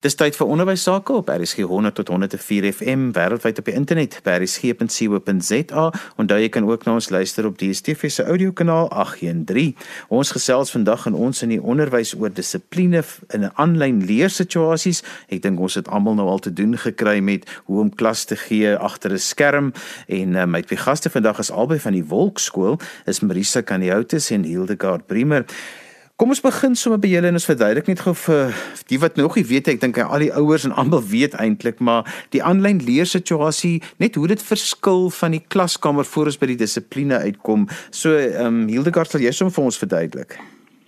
Dis tyd vir onderwys sake op RSG 100 tot 104 FM wêreldwyd op die internet by rsg.co.za en daar jy kan ook na ons luister op DSTV se audiokanaal 813. Ons gesels vandag in ons in die onderwys oor dissipline in 'n aanlyn leersituasies. Ek dink ons het almal nou al te doen gekry met hoe om klas te gee agter 'n skerm en uh, my twee gaste vandag is albei van die Wolkskool, is Marisa Kaniotis en Hildegard Bremer. Kom ons begin sommer by julle en ons verduidelik net gou vir die wat nog nie weet ek dink al die ouers en almal weet eintlik maar die aanlyn leersituasie net hoe dit verskil van die klaskamer voor ons by die dissipline uitkom. So ehm um, Hildegard sal jy sommer vir ons verduidelik.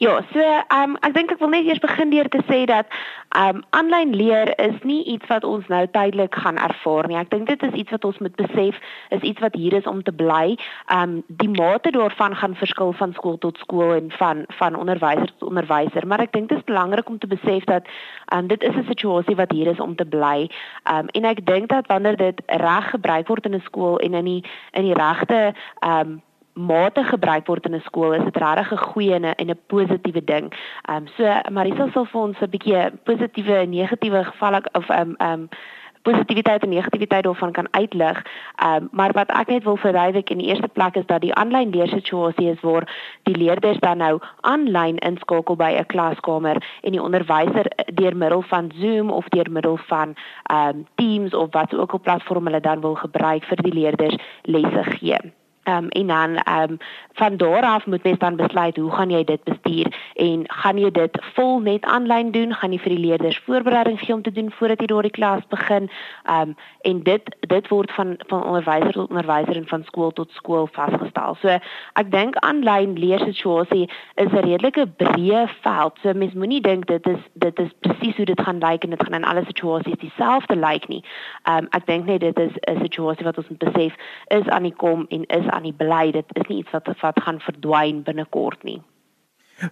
Ja, so ehm um, ek dink ek wil net eers begin deur te sê dat ehm um, aanlyn leer is nie iets wat ons nou tydelik gaan ervaar nie. Ek dink dit is iets wat ons moet besef, is iets wat hier is om te bly. Ehm um, die mate daarvan gaan verskil van skool tot skool en van van onderwyser tot onderwyser, maar ek dink dit is belangrik om te besef dat ehm um, dit is 'n situasie wat hier is om te bly. Ehm um, en ek dink dat wanneer dit reg gebruik word in 'n skool en in die in die regte ehm um, mate gebruik word in 'n skool is dit regtig 'n goeie en 'n positiewe ding. Ehm um, so Marisa sal vir ons 'n bietjie positiewe en negatiewe gevalle of ehm um, ehm um, positiwiteit en negativiteit daarvan kan uitlig. Ehm um, maar wat ek net wil verduidelik in die eerste plek is dat die aanlyn leersituasie is waar die leerders dan nou aanlyn inskakel by 'n klaskamer en die onderwyser deur middel van Zoom of deur middel van ehm um, Teams of wat ook al platform hulle dan wil gebruik vir die leerders lesse gee. Ehm um, en dan ehm um, van daar af moet mens dan besluit hoe gaan jy dit bestuur en gaan jy dit vol net aanlyn doen, gaan jy vir die leerders voorbereiding gee om te doen voordat jy daardie klas begin. Ehm um, en dit dit word van van onderwyser tot onderwyser en van skool tot skool vasgestel. So ek dink aanlyn leersituasie is 'n redelike breë veld. So mens moenie dink dit is dit is presies hoe dit gaan lyk en dit gaan in alle situasies dieselfde lyk nie. Ehm um, ek dink net dit is 'n situasie wat ons moet besef is aan die kom en is aan die bly dit is nie iets wat wat gaan verdwyn binnekort nie.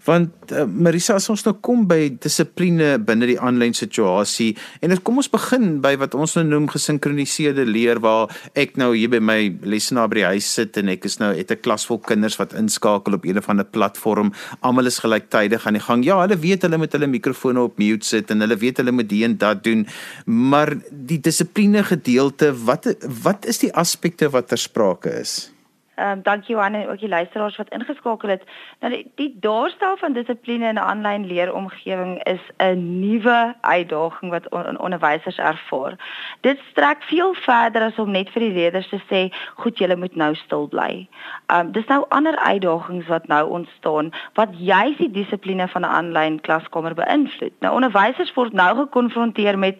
Want uh, Marisa as ons nou kom by dissipline binne die aanlyn situasie en dit kom ons begin by wat ons nou noem gesinkroniseerde leer waar ek nou hier by my lesenaar by die huis sit en ek is nou het 'n klas vol kinders wat inskakel op een of ander platform. Almal is gelyktydig aan die gang. Ja hulle weet hulle moet hulle mikrofone op mute sit en hulle weet hulle moet dit en dat doen. Maar die dissipline gedeelte wat wat is die aspekte wat ter sprake is Ehm um, dankie Johan en ook die luisteraars wat ingeskakel het. Nou die, die daarstel van dissipline in 'n aanlyn leeromgewing is 'n nuwe uitdaging wat on, onderwysers ervaar. Dit strek veel verder as om net vir die leerders te sê, "Goed, julle moet nou stil bly." Ehm um, dis nou ander uitdagings wat nou ontstaan wat juis die dissipline van 'n aanlyn klaskamer beïnvloed. Nou onderwysers word nou gekonfronteer met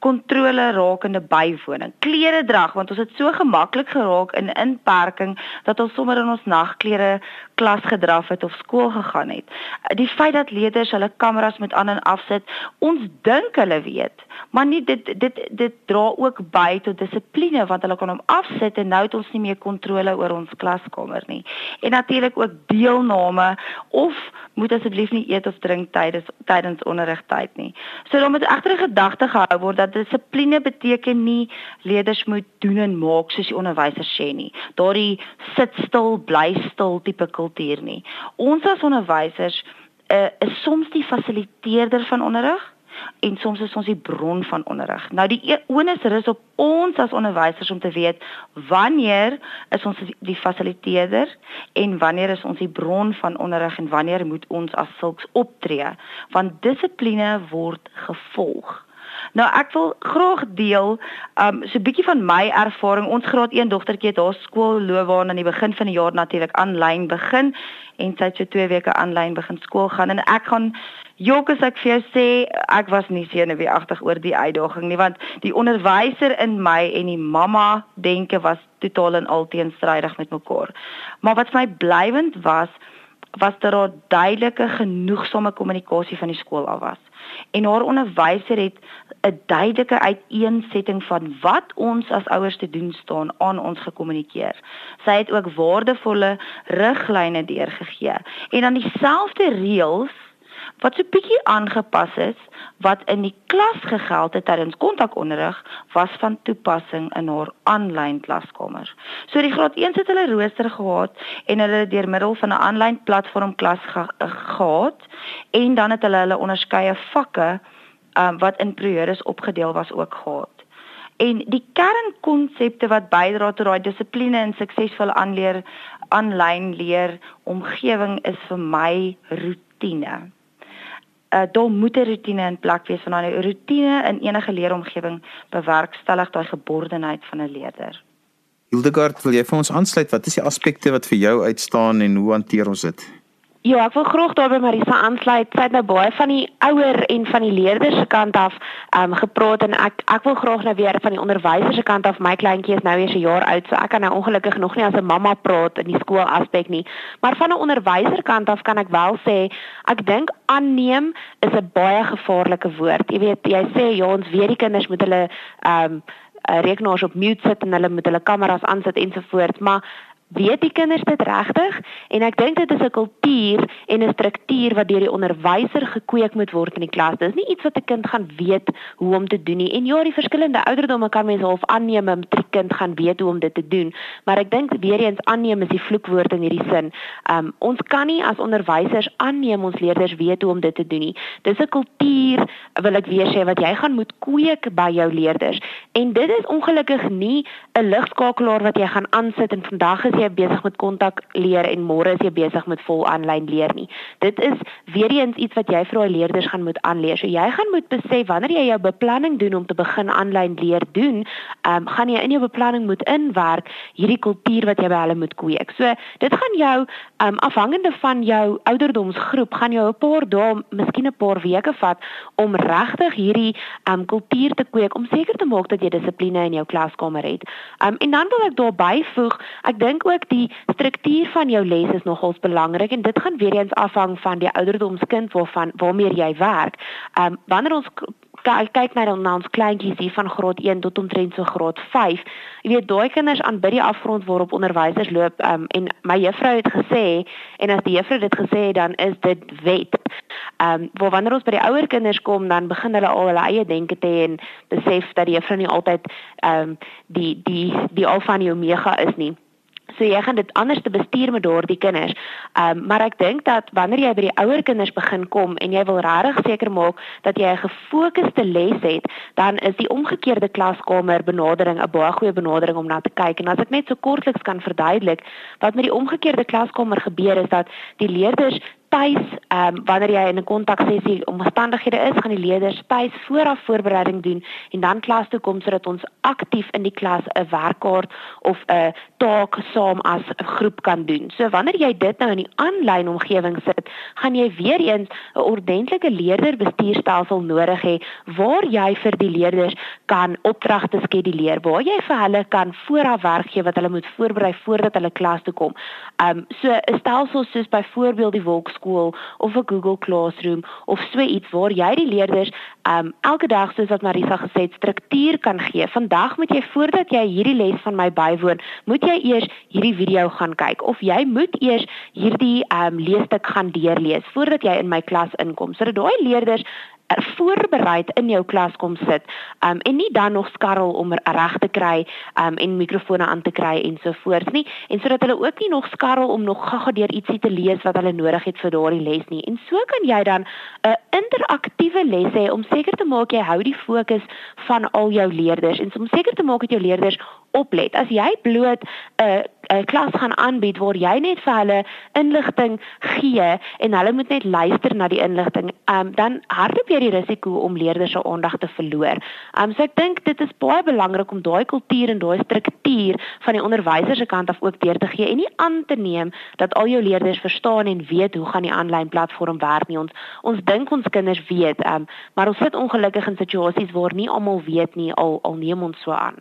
kontrole rakende bywoning. Klere drag want ons het so gemaklik geraak in inperking dat ons sommer in ons nagklere klas gedraf het of skool gegaan het. Die feit dat leerders hulle kameras met aan en afsit, ons dink hulle weet, maar nie dit dit dit dra ook by tot dissipline want hulle kan hom afsit en nou het ons nie meer kontrole oor ons klaskamer nie. En natuurlik ook deelname of moet asseblief nie eet of drink tydens tydens onderrigtyd nie. So dan moet egter 'n gedagte gehou word dat dissipline beteken nie leerders moet doen en maak soos die onderwysers sê nie. Daardie sit stil, bly stil tipe kultuur nie. Ons as onderwysers uh, is soms die fasiliteerder van onderrig en soms is ons die bron van onderrig. Nou die e-, onus rus op ons as onderwysers om te weet wanneer is ons die fasiliteerder en wanneer is ons die bron van onderrig en wanneer moet ons as sulks optree want dissipline word gevolg. Nou ek wil graag deel um so 'n bietjie van my ervaring. Ons graad 1 dogtertjie het haar skoolloopbaan aan die begin van die jaar natuurlik aanlyn begin en sy het so 2 weke aanlyn begin skool gaan en ek gaan jok as ek vir jou sê ek was nie senuweeagtig oor die uitdaging nie want die onderwyser in my en die mamma denke was totaal en al teenstrydig met mekaar. Maar wat vir my blywend was was dat daar duidelike genoegsame kommunikasie van die skool af was. En haar onderwyser het 'n duidelike uiteensetting van wat ons as ouers te doen staan aan ons gekommunikeer. Sy het ook waardevolle riglyne deurgegee en dan dieselfde reëls wat so bietjie aangepas is wat in die klas gegeld het tydens kontakonderrig was van toepassing in haar aanlyn klaskamer. So die graad 1 het hulle rooster gehad en hulle deur middel van 'n aanlyn platform klas ge gehad en dan het hulle hulle onderskeie vakke um, wat in periodes opgedeel was ook gehad. En die kernkonsepte wat bydra tot daai dissipline en suksesvolle aanleer aanlyn leer omgewing is vir my rotine. Uh daar moet 'n rotine in plek wees van 'n rotine in enige leeromgewing bewerkstellig daai geborgenheid van 'n leerder. Hildegard, wil jy vir ons aansluit wat is die aspekte wat vir jou uitstaan en hoe hanteer ons dit? Ja, ek wil graag daarby Marisa aansluit. Sy het nou baie van die ouer en van die leerders se kant af um, gepraat en ek ek wil graag nou weer van die onderwysers se kant af. My kleintjie is nou eers 'n jaar oud, so ek kan nou ongelukkig nog nie as 'n mamma praat in die skool aspek nie. Maar van 'n onderwyser kant af kan ek wel sê ek dink aanneem is 'n baie gevaarlike woord. Jy weet, jy sê ja, ons weet die kinders moet hulle um, rekenaars op mute sit en hulle moet hulle kameras aansit ensovoorts, maar weet die kinders dit regtig en ek dink dit is 'n kultuur en 'n struktuur wat deur die onderwyser gekweek moet word in die klas. Dit is nie iets wat 'n kind gaan weet hoe om te doen nie. En ja, die verskillende ouderdomme kan mens half aanneem 'n kind gaan weet hoe om dit te doen, maar ek dink weer eens aanneem is die vloekwoord in hierdie sin. Um ons kan nie as onderwysers aanneem ons leerders weet hoe om dit te doen nie. Dis 'n kultuur wil ek weer sê wat jy gaan moet kweek by jou leerders. En dit is ongelukkig nie 'n ligskakelaar wat jy gaan aansit en vandag is jy besig met kontak leer en môre is jy besig met vol aanlyn leer nie. Dit is weer eens iets wat jy vir jou leerders gaan moet aanleer. So jy gaan moet besef wanneer jy jou beplanning doen om te begin aanlyn leer doen, ehm um, gaan jy in jou beplanning moet inwerk hierdie kultuur wat jy by hulle moet kweek. So dit gaan jou ehm um, afhangende van jou ouderdomsgroep gaan jou 'n paar dae, miskien 'n paar weke vat om regtig hierdie ehm um, kultuur te kweek om seker te maak dat jy dissipline in jou klaskamer het. Ehm um, en dan wil ek daar byvoeg, ek dink ook die struktuur van jou les is nogals belangrik en dit gaan weer eens afhang van die ouderdomskind waarvan waarmee jy werk. Ehm um, wanneer ons kyk na dan ons kleintjies hier van graad 1 tot omtrent so graad 5. Jy weet daai kinders aan by die afgrond waarop onderwysers loop um, en my juffrou het gesê en as die juffrou dit gesê het dan is dit wet. Ehm um, waar wanneer ons by die ouer kinders kom dan begin hulle al hulle eie denke te en besef dat die juffrou nie altyd ehm um, die die die alfa en omega is nie. So jy gaan dit anders te bestuur met daardie kinders. Ehm um, maar ek dink dat wanneer jy by die ouer kinders begin kom en jy wil regtig seker maak dat jy 'n gefokusde les het, dan is die omgekeerde klaskamer benadering 'n baie goeie benadering om na te kyk. En as ek net so kortliks kan verduidelik, wat met die omgekeerde klaskamer gebeur is dat die leerders tuis, ehm um, wanneer jy in 'n kontaksessie omstandighede is, gaan die leerders tuis vooraf voorbereiding doen en dan klas toe kom sodat ons aktief in die klas 'n werkkaart of 'n taak saam as 'n groep kan doen. So wanneer jy dit nou in die aanlyn omgewing sit, gaan jy weer eens 'n ordentlike leerderbestuurstelsel nodig hê waar jy vir die leerders kan opdragte skeduleer, waar jy vir hulle kan vooraf werk gee wat hulle moet voorberei voordat hulle klas toe kom. Ehm um, so 'n stelsel soos byvoorbeeld die wolks skool of 'n Google Classroom of so iets waar jy die leerders um elke dag soos wat Marisa gesê het struktuur kan gee. Vandag moet jy voordat jy hierdie les van my bywoon, moet jy eers hierdie video gaan kyk of jy moet eers hierdie um leesstuk gaan deurlees voordat jy in my klas inkom sodat daai leerders voorberei in jou klas kom sit um, en nie dan nog skarrel om reg te kry um, en mikrofone aan te kry en so voort nie en sodat hulle ook nie nog skarrel om nog gaga deur ietsie te lees wat hulle nodig het vir daardie les nie. En so kan jy dan 'n interaktiewe les hê om seker te maak jy hou die fokus van al jou leerders en om seker te maak dat jou leerders oplet. As jy bloot 'n uh, 'n klas gaan aanbied waar jy net vir hulle inligting gee en hulle moet net luister na die inligting, um, dan hardloop jy die risiko om leerders se aandag te verloor. Um, so ek dink dit is baie belangrik om daai kultuur en daai struktuur van die onderwyser se kant af ook deur te gee en nie aan te neem dat al jou leerders verstaan en weet hoe gaan die aanlyn platform werk nie. Ons ons dink ons kinders weet, um, maar ons sit ongelukkig in situasies waar nie almal weet nie al al neem ons so aan.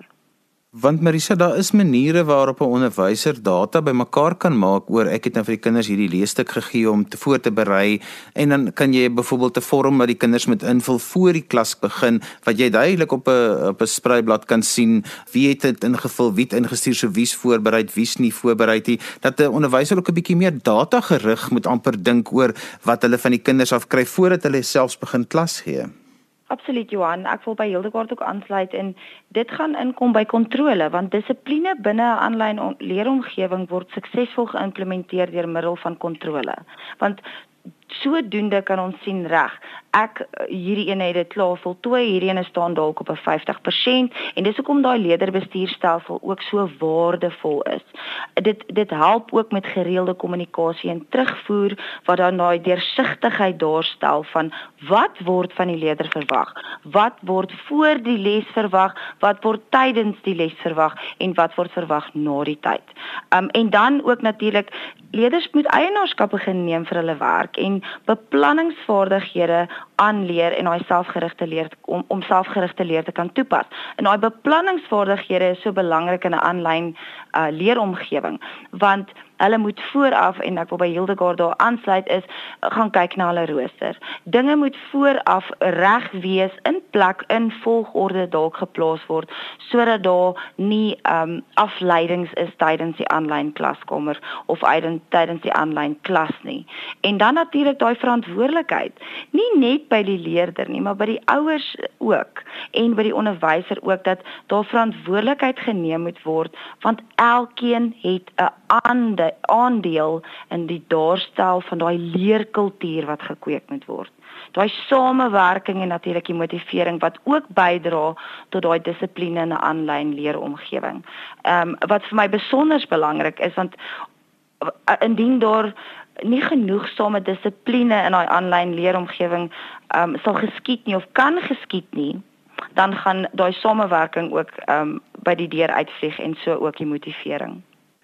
Want Marisa, daar is maniere waarop 'n onderwyser data bymekaar kan maak oor ek het nou vir die kinders hierdie leesstuk gegee om te voor te berei en dan kan jy byvoorbeeld 'n vorm wat die kinders moet invul voor die klas begin wat jy duidelik op 'n op 'n spreiblad kan sien wie het dit ingevul, wie het ingestuur, so wie's voorberei, wie's nie voorberei nie. Dat 'n onderwyser ook 'n bietjie meer data gerig moet amper dink oor wat hulle van die kinders af kry voordat hulle selfs begin klas gee. Absoluut Johan, ek wil by Hildegard ook aansluit en dit gaan inkom by kontrole want dissipline binne 'n aanlyn leeromgewing word suksesvol geïmplementeer deur middel van kontrole. Want sodoende kan ons sien reg. Ek hierdie een het dit klaar voltooi, hierdie een staan dalk op 'n 50% en dis hoekom daai leerderbestuurstelsel ook so waardevol is. Dit dit help ook met gereelde kommunikasie en terugvoer wat dan daai deursigtigheid daarstel van wat word van die leerder verwag? Wat word voor die les verwag? Wat word tydens die les verwag en wat word verwag na die tyd? Um en dan ook natuurlik leerders moet eienaarskap begin neem vir hulle werk en beplanningsvaardighede aanleer en daai selfgerigte leer om om selfgerigte leer te kan toepas. En daai beplanningsvaardighede is so belangrik in 'n aanlyn uh, leeromgewing want hulle moet vooraf en ek wil by Hildegard daar aansluit is gaan kyk na hulle rooster. Dinge moet vooraf reg wees in plek in volgorde dalk geplaas word sodat daar nie um afleidings is tydens die aanlyn klaskamer of tydens die aanlyn klas nie. En dan natuurlik daai verantwoordelikheid, nie net by die leerder nie, maar by die ouers ook en by die onderwyser ook dat daar verantwoordelikheid geneem moet word want elkeen het 'n aande aandeel in die daarstel van daai leerkultuur wat gekweek moet word. Daai samewerking en natuurlik die motivering wat ook bydra tot daai dissipline in 'n aanlyn leeromgewing. Ehm um, wat vir my besonder belangrik is want eh, indien daar nie genoegsame dissipline in daai aanlyn leeromgewing ehm um, sal geskied nie of kan geskied nie dan gaan daai samewerking ook ehm um, by die deur uitvlieg en so ook die motivering.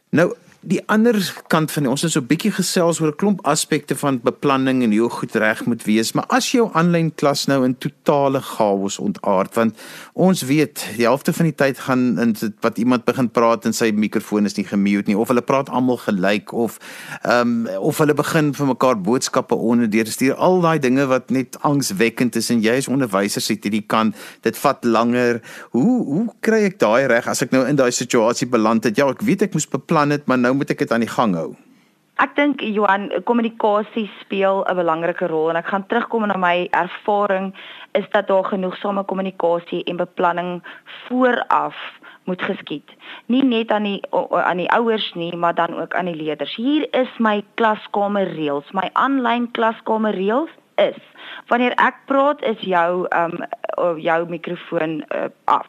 Nou, die ander kant van die, ons het so 'n bietjie gesels oor 'n klomp aspekte van beplanning en hoe goed reg moet wees, maar as jou aanlyn klas nou in totale chaos ontaard, want ons weet die helfte van die tyd gaan in wat iemand begin praat en sy mikrofoon is nie gemute nie of hulle praat almal gelyk of ehm um, of hulle begin vir mekaar boodskappe onderdeur stuur, al daai dinge wat net angswekkend is en jy as onderwyser sit hierdie kan, dit vat langer. Hoe hoe kry ek daai reg as ek nou in daai situasie beland het? Ja, ek weet ek moes beplan het, maar nou moet ek dit aan die gang hou? Ek dink Johan, kommunikasie speel 'n belangrike rol en ek gaan terugkom na my ervaring is dat daar genoegsame kommunikasie en beplanning vooraf moet geskied. Nie net aan die aan die ouers nie, maar dan ook aan die leerders. Hier is my klaskamer reëls, my aanlyn klaskamer reëls is. Wanneer ek praat is jou um jou mikrofoon uh, af.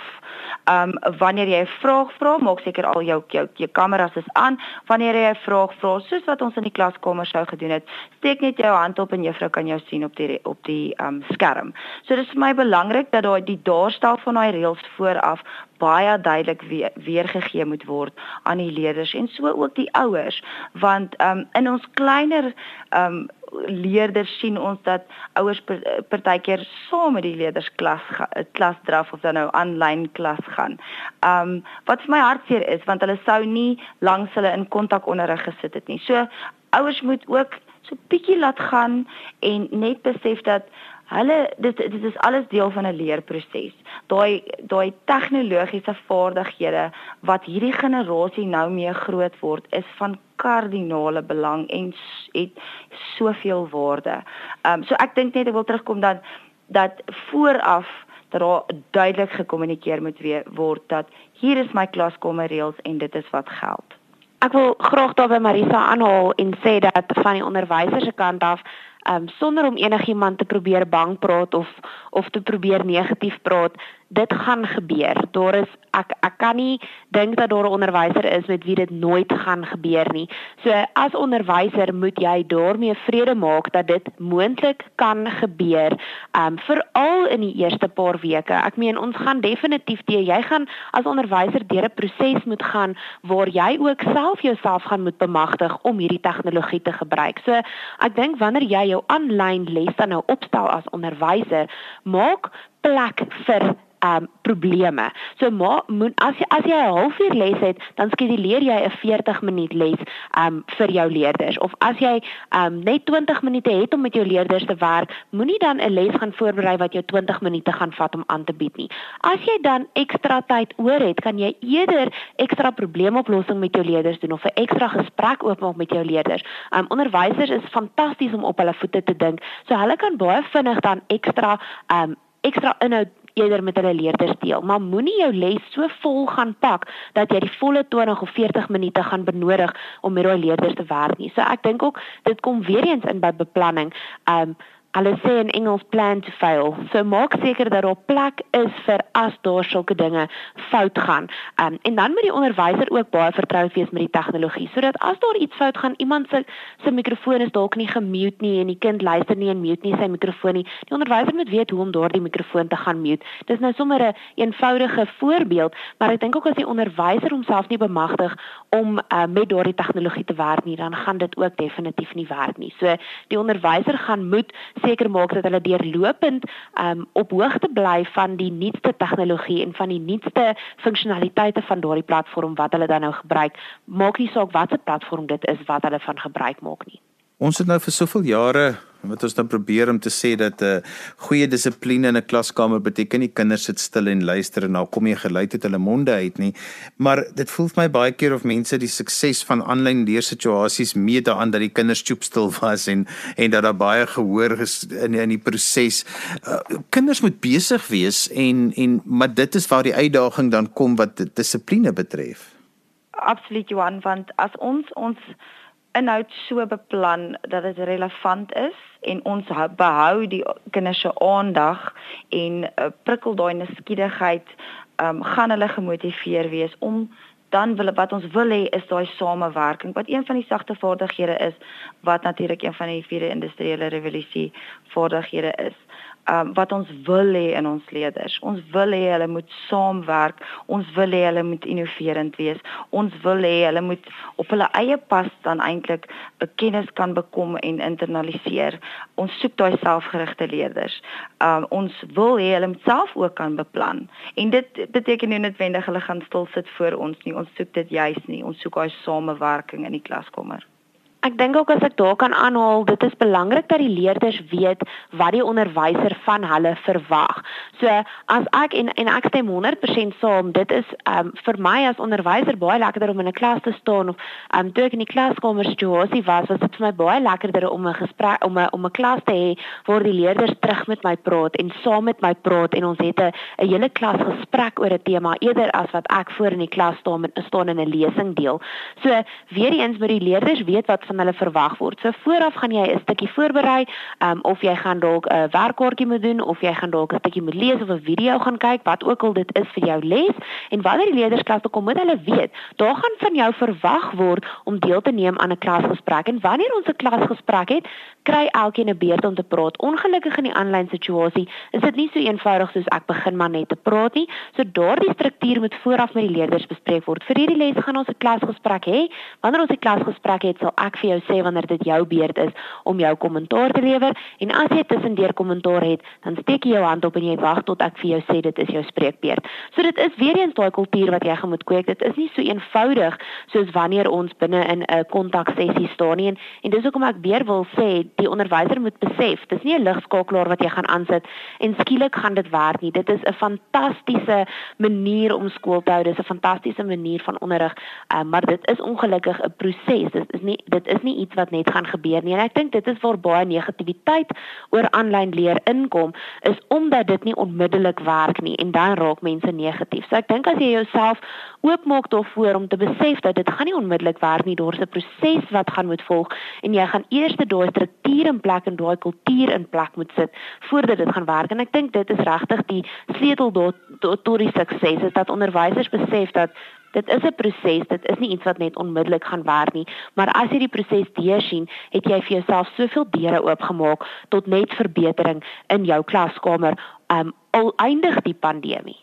Um wanneer jy 'n vraag vra, maak seker al jou jou jou kameras is aan. Wanneer jy 'n vraag vra, soos wat ons in die klaskamer sou gedoen het, steek net jou hand op en juffrou kan jou sien op die op die um skerm. So dis vir my belangrik dat daai die daarstel van daai reëls vooraf baie duidelik weer, weergegee moet word aan die leerders en so ook die ouers want um in ons kleiner um leerders sien ons dat ouers partykeer saam met die leerders klas klas draf of dan nou aanlyn klas gaan. Um wat vir my hartseer is want hulle sou nie langs hulle in kontakonderrig gesit het nie. So ouers moet ook so bietjie laat gaan en net besef dat hulle dit dit is alles deel van 'n leerproses. Daai daai tegnologiese vaardighede wat hierdie generasie nou mee groot word is van kardinale belang en het soveel waarde. Ehm um, so ek dink net ek wil terugkom dat dat vooraf dat daar duidelik gekommunikeer moet word dat hier is my klaskamer reëls en dit is wat geld. Ek wil graag daarby Marisa aanhaal en sê dat van die onderwyser se kant af um, sonder om enigiemand te probeer bang praat of of te probeer negatief praat, dit gaan gebeur. Daar is ek ek kan nie dink dat daar 'n onderwyser is met wie dit nooit gaan gebeur nie. So as onderwyser moet jy daarmee vrede maak dat dit moontlik kan gebeur. Um veral in die eerste paar weke. Ek meen ons gaan definitief deur jy gaan as onderwyser deur 'n proses moet gaan waar jy ook self jouself gaan moet bemagtig om hierdie tegnologie te gebruik. So ek dink wanneer jy jou aanlyn les dan nou opstel as onderwyser, maak plek vir um probleme. So maar moet as jy as jy 'n halfuur les het, dan skeduleer jy 'n 40 minuut les um vir jou leerders. Of as jy um net 20 minute het om met jou leerders te werk, moenie dan 'n les gaan voorberei wat jou 20 minute gaan vat om aan te bied nie. As jy dan ekstra tyd oor het, kan jy eerder ekstra probleemoplossing met jou leerders doen of 'n ekstra gesprek oopmaak met jou leerders. Um onderwysers is fantasties om op hulle voete te dink. So hulle kan baie vinnig dan ekstra um ekstra inhoud eerder met hulle leerders deel. Maar moenie jou les so vol gaan pak dat jy die volle 20 of 40 minute gaan benodig om met daai leerders te werk nie. So ek dink ook dit kom weer eens in by beplanning. Um Hulle sê in Engels plan to fail. So maak seker dat daar plek is vir as daar sulke dinge fout gaan. Um, en dan moet die onderwyser ook baie vertroud wees met die tegnologie sodat as daar iets fout gaan, iemand se se mikrofoon is dalk nie gemute nie en die kind luister nie en mute nie sy mikrofoon nie. Die onderwyser moet weet hoe om daardie mikrofoon te gaan mute. Dis nou sommer 'n een eenvoudige voorbeeld, maar ek dink ook as die onderwyser homself nie bemagtig om uh, met daardie tegnologie te werk nie, dan gaan dit ook definitief nie werk nie. So die onderwyser gaan moet seker maak dat hulle deurlopend um op hoogte bly van die nuutste tegnologie en van die nuutste funksionaliteite van daardie platform wat hulle dan nou gebruik. Maak nie saak watter platform dit is wat hulle van gebruik maak nie. Ons het nou vir soveel jare wat ons dan probeer om te sê dat 'n uh, goeie dissipline in 'n klaskamer beteken nie kinders sit stil en luister en nou kom jy geluid uit hulle monde uit nie. Maar dit voel vir my baie keer of mense die sukses van aanlyn leersituasies meet daaraan dat die kinders stoep stil was en en dat daar baie gehoor is in in die proses. Uh, kinders moet besig wees en en maar dit is waar die uitdaging dan kom wat dissipline betref. Absoluut Johan want as ons ons inhoud so beplan dat dit relevant is en ons behou die kinders se aandag en uh, prikkel daai nuuskierigheid, um, gaan hulle gemotiveer wees om dan wil wat ons wil hê is daai samewerking wat een van die sagte vaardighede is wat natuurlik een van die vierde industriële revolusie vaardighede is um, wat ons wil hê in ons leerders. Ons wil hê hulle moet saamwerk. Ons wil hê hulle moet innoverend wees. Ons wil hê hulle moet op hulle eie pas dan eintlik 'n kennis kan bekom en internaliseer. Ons soek daai selfgerigte leerders. Um, ons wil hê hulle moet self ook kan beplan. En dit beteken nie noodwendig hulle gaan stil sit voor ons nie. Ons soek dit juis nie. Ons soek daai samewerking in die klaskamer. Ek dink ook as ek daar kan aanhaal, dit is belangrik dat die leerders weet wat die onderwyser van hulle verwag. So as ek en en ek stem 100% saam, dit is um vir my as onderwyser baie lekkerder om in 'n klas te staan of um toe ek in die klaskamer situasie was, was dit vir my baie lekkerder om 'n gesprek om 'n om 'n klas te hê waar die leerders terug met my praat en saam met my praat en ons het 'n 'n hele klas gesprek oor 'n tema eerder as wat ek voor in die klas staan met staan in 'n lesing deel. So weer eens moet die leerders weet wat van van hulle verwag word. So vooraf gaan jy 'n stukkie voorberei, um, of jy gaan dalk 'n werkkaartjie moet doen of jy gaan dalk 'n stukkie moet lees of 'n video gaan kyk, wat ook al dit is vir jou les. En wanneer die leerders klas toe kom, moet hulle weet, daar gaan van jou verwag word om deel te neem aan 'n klasgesprek. En wanneer ons 'n klasgesprek het, kry elkeen 'n beurt om te praat. Ongelukkig in die aanlyn situasie is dit nie so eenvoudig soos ek begin maar net te praat nie. So daardie struktuur moet vooraf met die leerders bespreek word. Vir hierdie les gaan ons 'n klasgesprek hê. Wanneer ons 'n klasgesprek het, sal ek vir jou sê wanneer dit jou beurt is om jou kommentaar te lewer en as jy tussendeur kommentaar het, dan steek jy jou hand op en jy wag tot ek vir jou sê dit is jou spreekbeurt. So dit is weer eens daai kultuur wat jy moet kweek. Dit is nie so eenvoudig soos wanneer ons binne in 'n kontaksessie staan nie en, en dis hoekom ek weer wil sê die onderwyser moet besef, dis nie 'n ligskakelaar wat jy gaan aansit en skielik gaan dit werk nie. Dit is 'n fantastiese manier om skool te hou. Dis 'n fantastiese manier van onderrig, uh, maar dit is ongelukkig 'n proses. Dit is nie dit is nie iets wat net gaan gebeur nie. En ek dink dit is waar baie negativiteit oor aanlyn leer inkom, is omdat dit nie onmiddellik werk nie en dan raak mense negatief. So ek dink as jy jouself oopmaak daarvoor om te besef dat dit gaan nie onmiddellik werk nie, daar's 'n proses wat gaan moet volg en jy gaan eers daai struktuur in plek en daai kultuur in plek moet sit voordat dit gaan werk. En ek dink dit is regtig die sleutel tot tot die sukses is dat onderwysers besef dat dit is 'n proses, dit is nie iets wat net onmiddellik gaan werk nie, maar as jy die proses deursien, het jy vir jouself soveel deure oopgemaak tot net verbetering in jou klaskamer, um al eindig die pandemie.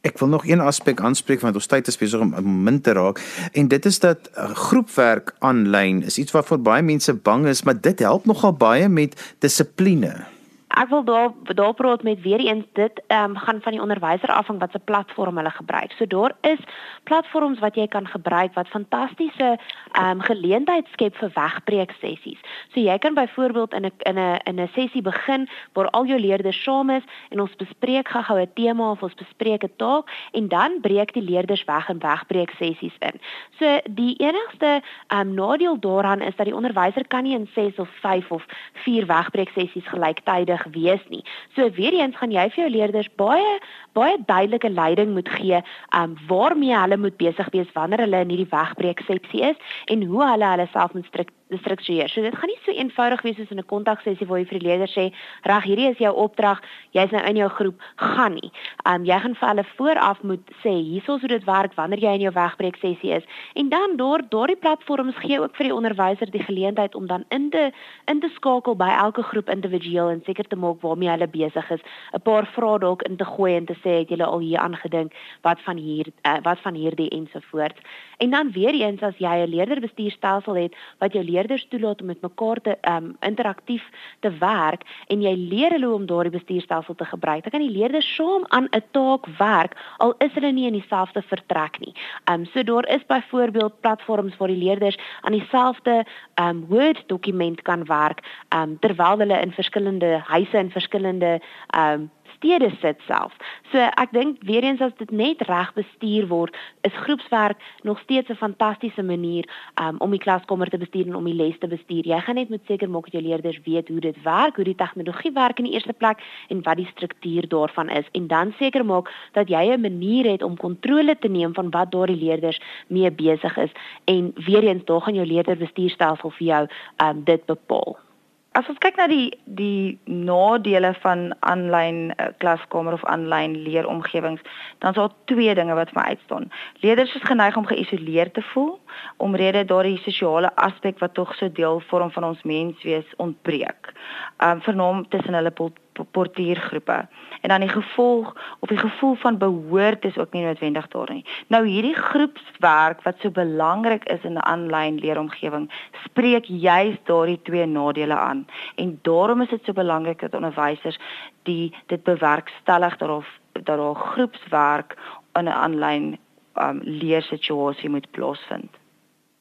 Ek wil nog een aspek aanspreek want ons tyd is besig om min te raak en dit is dat uh, groepwerk aanlyn is iets waarvoor baie mense bang is, maar dit help nogal baie met dissipline ek wil daar daar praat met weer eens dit ehm um, gaan van die onderwyser af van wat se platform hulle gebruik. So daar is platforms wat jy kan gebruik wat fantastiese ehm um, geleentheid skep vir wegbreek sessies. So jy kan byvoorbeeld in 'n in 'n in 'n sessie begin waar al jou leerders saam is en ons bespreek gou-gou 'n tema of ons bespreek 'n taak en dan breek die leerders weg in wegbreek sessies in. So die enigste ehm um, nadeel daaraan is dat die onderwyser kan nie in 6 of 5 of 4 wegbreek sessies gelyktydig wees nie. So weer eens gaan jy vir jou leerders baie baie duidelike leiding moet gee um waarmee hulle moet besig wees wanneer hulle in hierdie wegbreek sepsie is en hoe hulle hulle self moet struktureer. So dit gaan nie so eenvoudig wees soos in 'n kontaksessie waar jy vir die leerders sê, "Reg, hierdie is jou opdrag, jy's nou in jou groep, gaan nie." Um jy gaan vir hulle vooraf moet sê, "Hiersoos hoe dit werk wanneer jy in jou wegbreek sessie is." En dan deur daardie platforms gee ook vir die onderwyser die geleentheid om dan in te in te skakel by elke groep individueel en seker te maak waarmee hulle besig is. 'n Paar vrae dalk in te gooi en te sê, "Het julle al hier aangedink wat van hier uh, wat van hierdie ensovoorts?" En dan weer eens as jy 'n leerderbestuurstelsel het wat jou leerders toelaat om met mekaar te um interaktief te werk en jy leer hulle om daardie bestuurstelsel te gebruik. Dan kan die leerders saam aan 'n taak werk al is hulle nie in dieselfde vertrek nie. Um so daar is byvoorbeeld platforms waar die leerders aan dieselfde um Word dokument kan werk um terwyl hulle in verskillende huise en verskillende um stede sit self. So ek dink weer eens as dit net reg bestuur word, is groepswerk nog steeds 'n fantastiese manier um, om die klaskamer te bestuur en om die les te bestuur. Jy gaan net moet seker maak dat jou leerders weet hoe dit werk, hoe die tegnologie werk in die eerste plek en wat die struktuur daarvan is en dan seker maak dat jy 'n manier het om kontrole te neem van wat daardie leerders mee besig is en weer eens daar gaan jou leerderbestuurstelsel vir jou um, dit bepaal. As ons kyk na die die nadele van aanlyn uh, klaskamer of aanlyn leeromgewings, dan is daar twee dinge wat vir my uitstaan. Leerders is geneig om geïsoleerd te voel omrede daardie sosiale aspek wat tog so deel vorm van ons menswees ontbreek. Um vernaam tussen hulle portiergroepe en dan die gevolg of die gevoel van behoort is ook nie noodwendig daar nie. Nou hierdie groepswerk wat so belangrik is in 'n aanlyn leeromgewing, spreek juis daardie twee nadele aan. En daarom is dit so belangrik dat onderwysers die dit bewerkstellig daarof dat daar groepswerk in 'n aanlyn um, leersituasie moet plaasvind.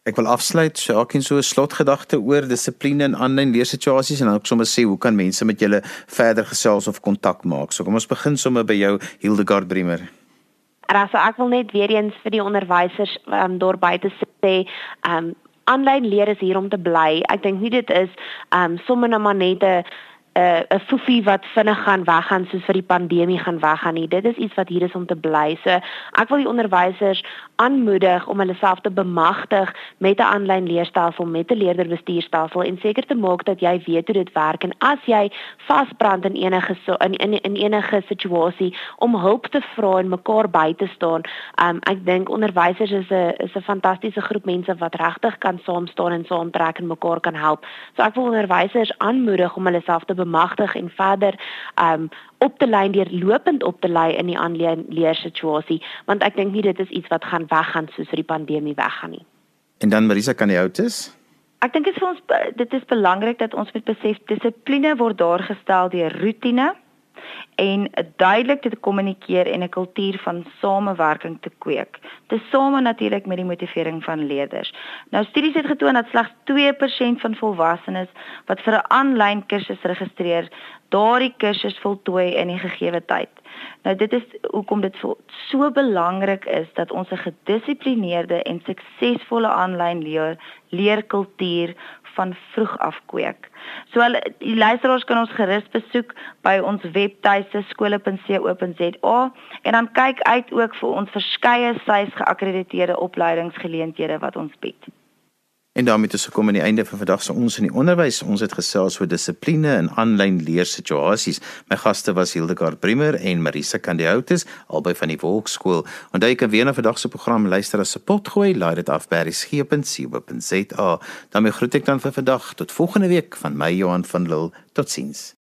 Ek wil afsluit, ek het so 'n slotgedagte oor dissipline in aanlyn leersituasies en dan ook sommer sê hoe kan mense met julle verder gesels of kontak maak. So kom ons begin sommer by jou Hildegard Bremer. Rasa, ek wil net weer eens vir die onderwysers um, daar buite sê, um aanlyn leer is hier om te bly. Ek dink nie dit is um sommer net maar net 'n 'n uh, foefie wat vinnig gaan weggaan soos vir die pandemie gaan weggaan nie. Dit is iets wat hier is om te bly. So ek wil die onderwysers aanmoedig om hulle self te bemagtig met 'n aanlyn leerstelsel, met 'n leerderbestuurstelsel en seker te maak dat jy weet hoe dit werk en as jy vasbrand in enige so, in, in in enige situasie om hulp te vra en mekaar by te staan. Um ek dink onderwysers is 'n is 'n fantastiese groep mense wat regtig kan saam staan en saamtrek en mekaar kan help. So ek wil onderwysers aanmoedig om hulle self te bemagtig en verder um op te lei deur lopend op te lei in die aanlyn leersituasie want ek dink nie dit is iets wat gaan weggaan soos die pandemie weggaan nie. En dan Marisa kan jy outis? Ek dink dit is vir ons dit is belangrik dat ons moet besef dissipline word daar gestel deur rotine en duidelik te kommunikeer en 'n kultuur van samewerking te kweek. Tesame natuurlik met die motivering van leerders. Nou studies het getoon dat slegs 2% van volwassenes wat vir 'n aanlyn kursus registreer, daardie kursus voltooi in die gegee tyd. Nou dit is hoekom dit so belangrik is dat ons 'n gedissiplineerde en suksesvolle aanlyn leer leerkultuur van vroeg af kweek. So hulle die luisteraars kan ons gerus besoek by ons webtuiste skole.co.za en dan kyk uit ook vir ons verskeie SAIS geakkrediteerde opleidingsgeleenthede wat ons bied. En daarmee is gekom aan die einde van vandag se ons in die onderwys. Ons het gesels oor dissipline in aanlyn leersituasies. My gaste was Hildegard Bremer en Marisa Candiautis albei van die Volksskool. Onthou jy kan weer na vandag se program luister as se pot gooi. Laai dit af by resgep.co.za. daarmee groet ek dan vir vandag tot volgende week van my Johan van Lille. Totsiens.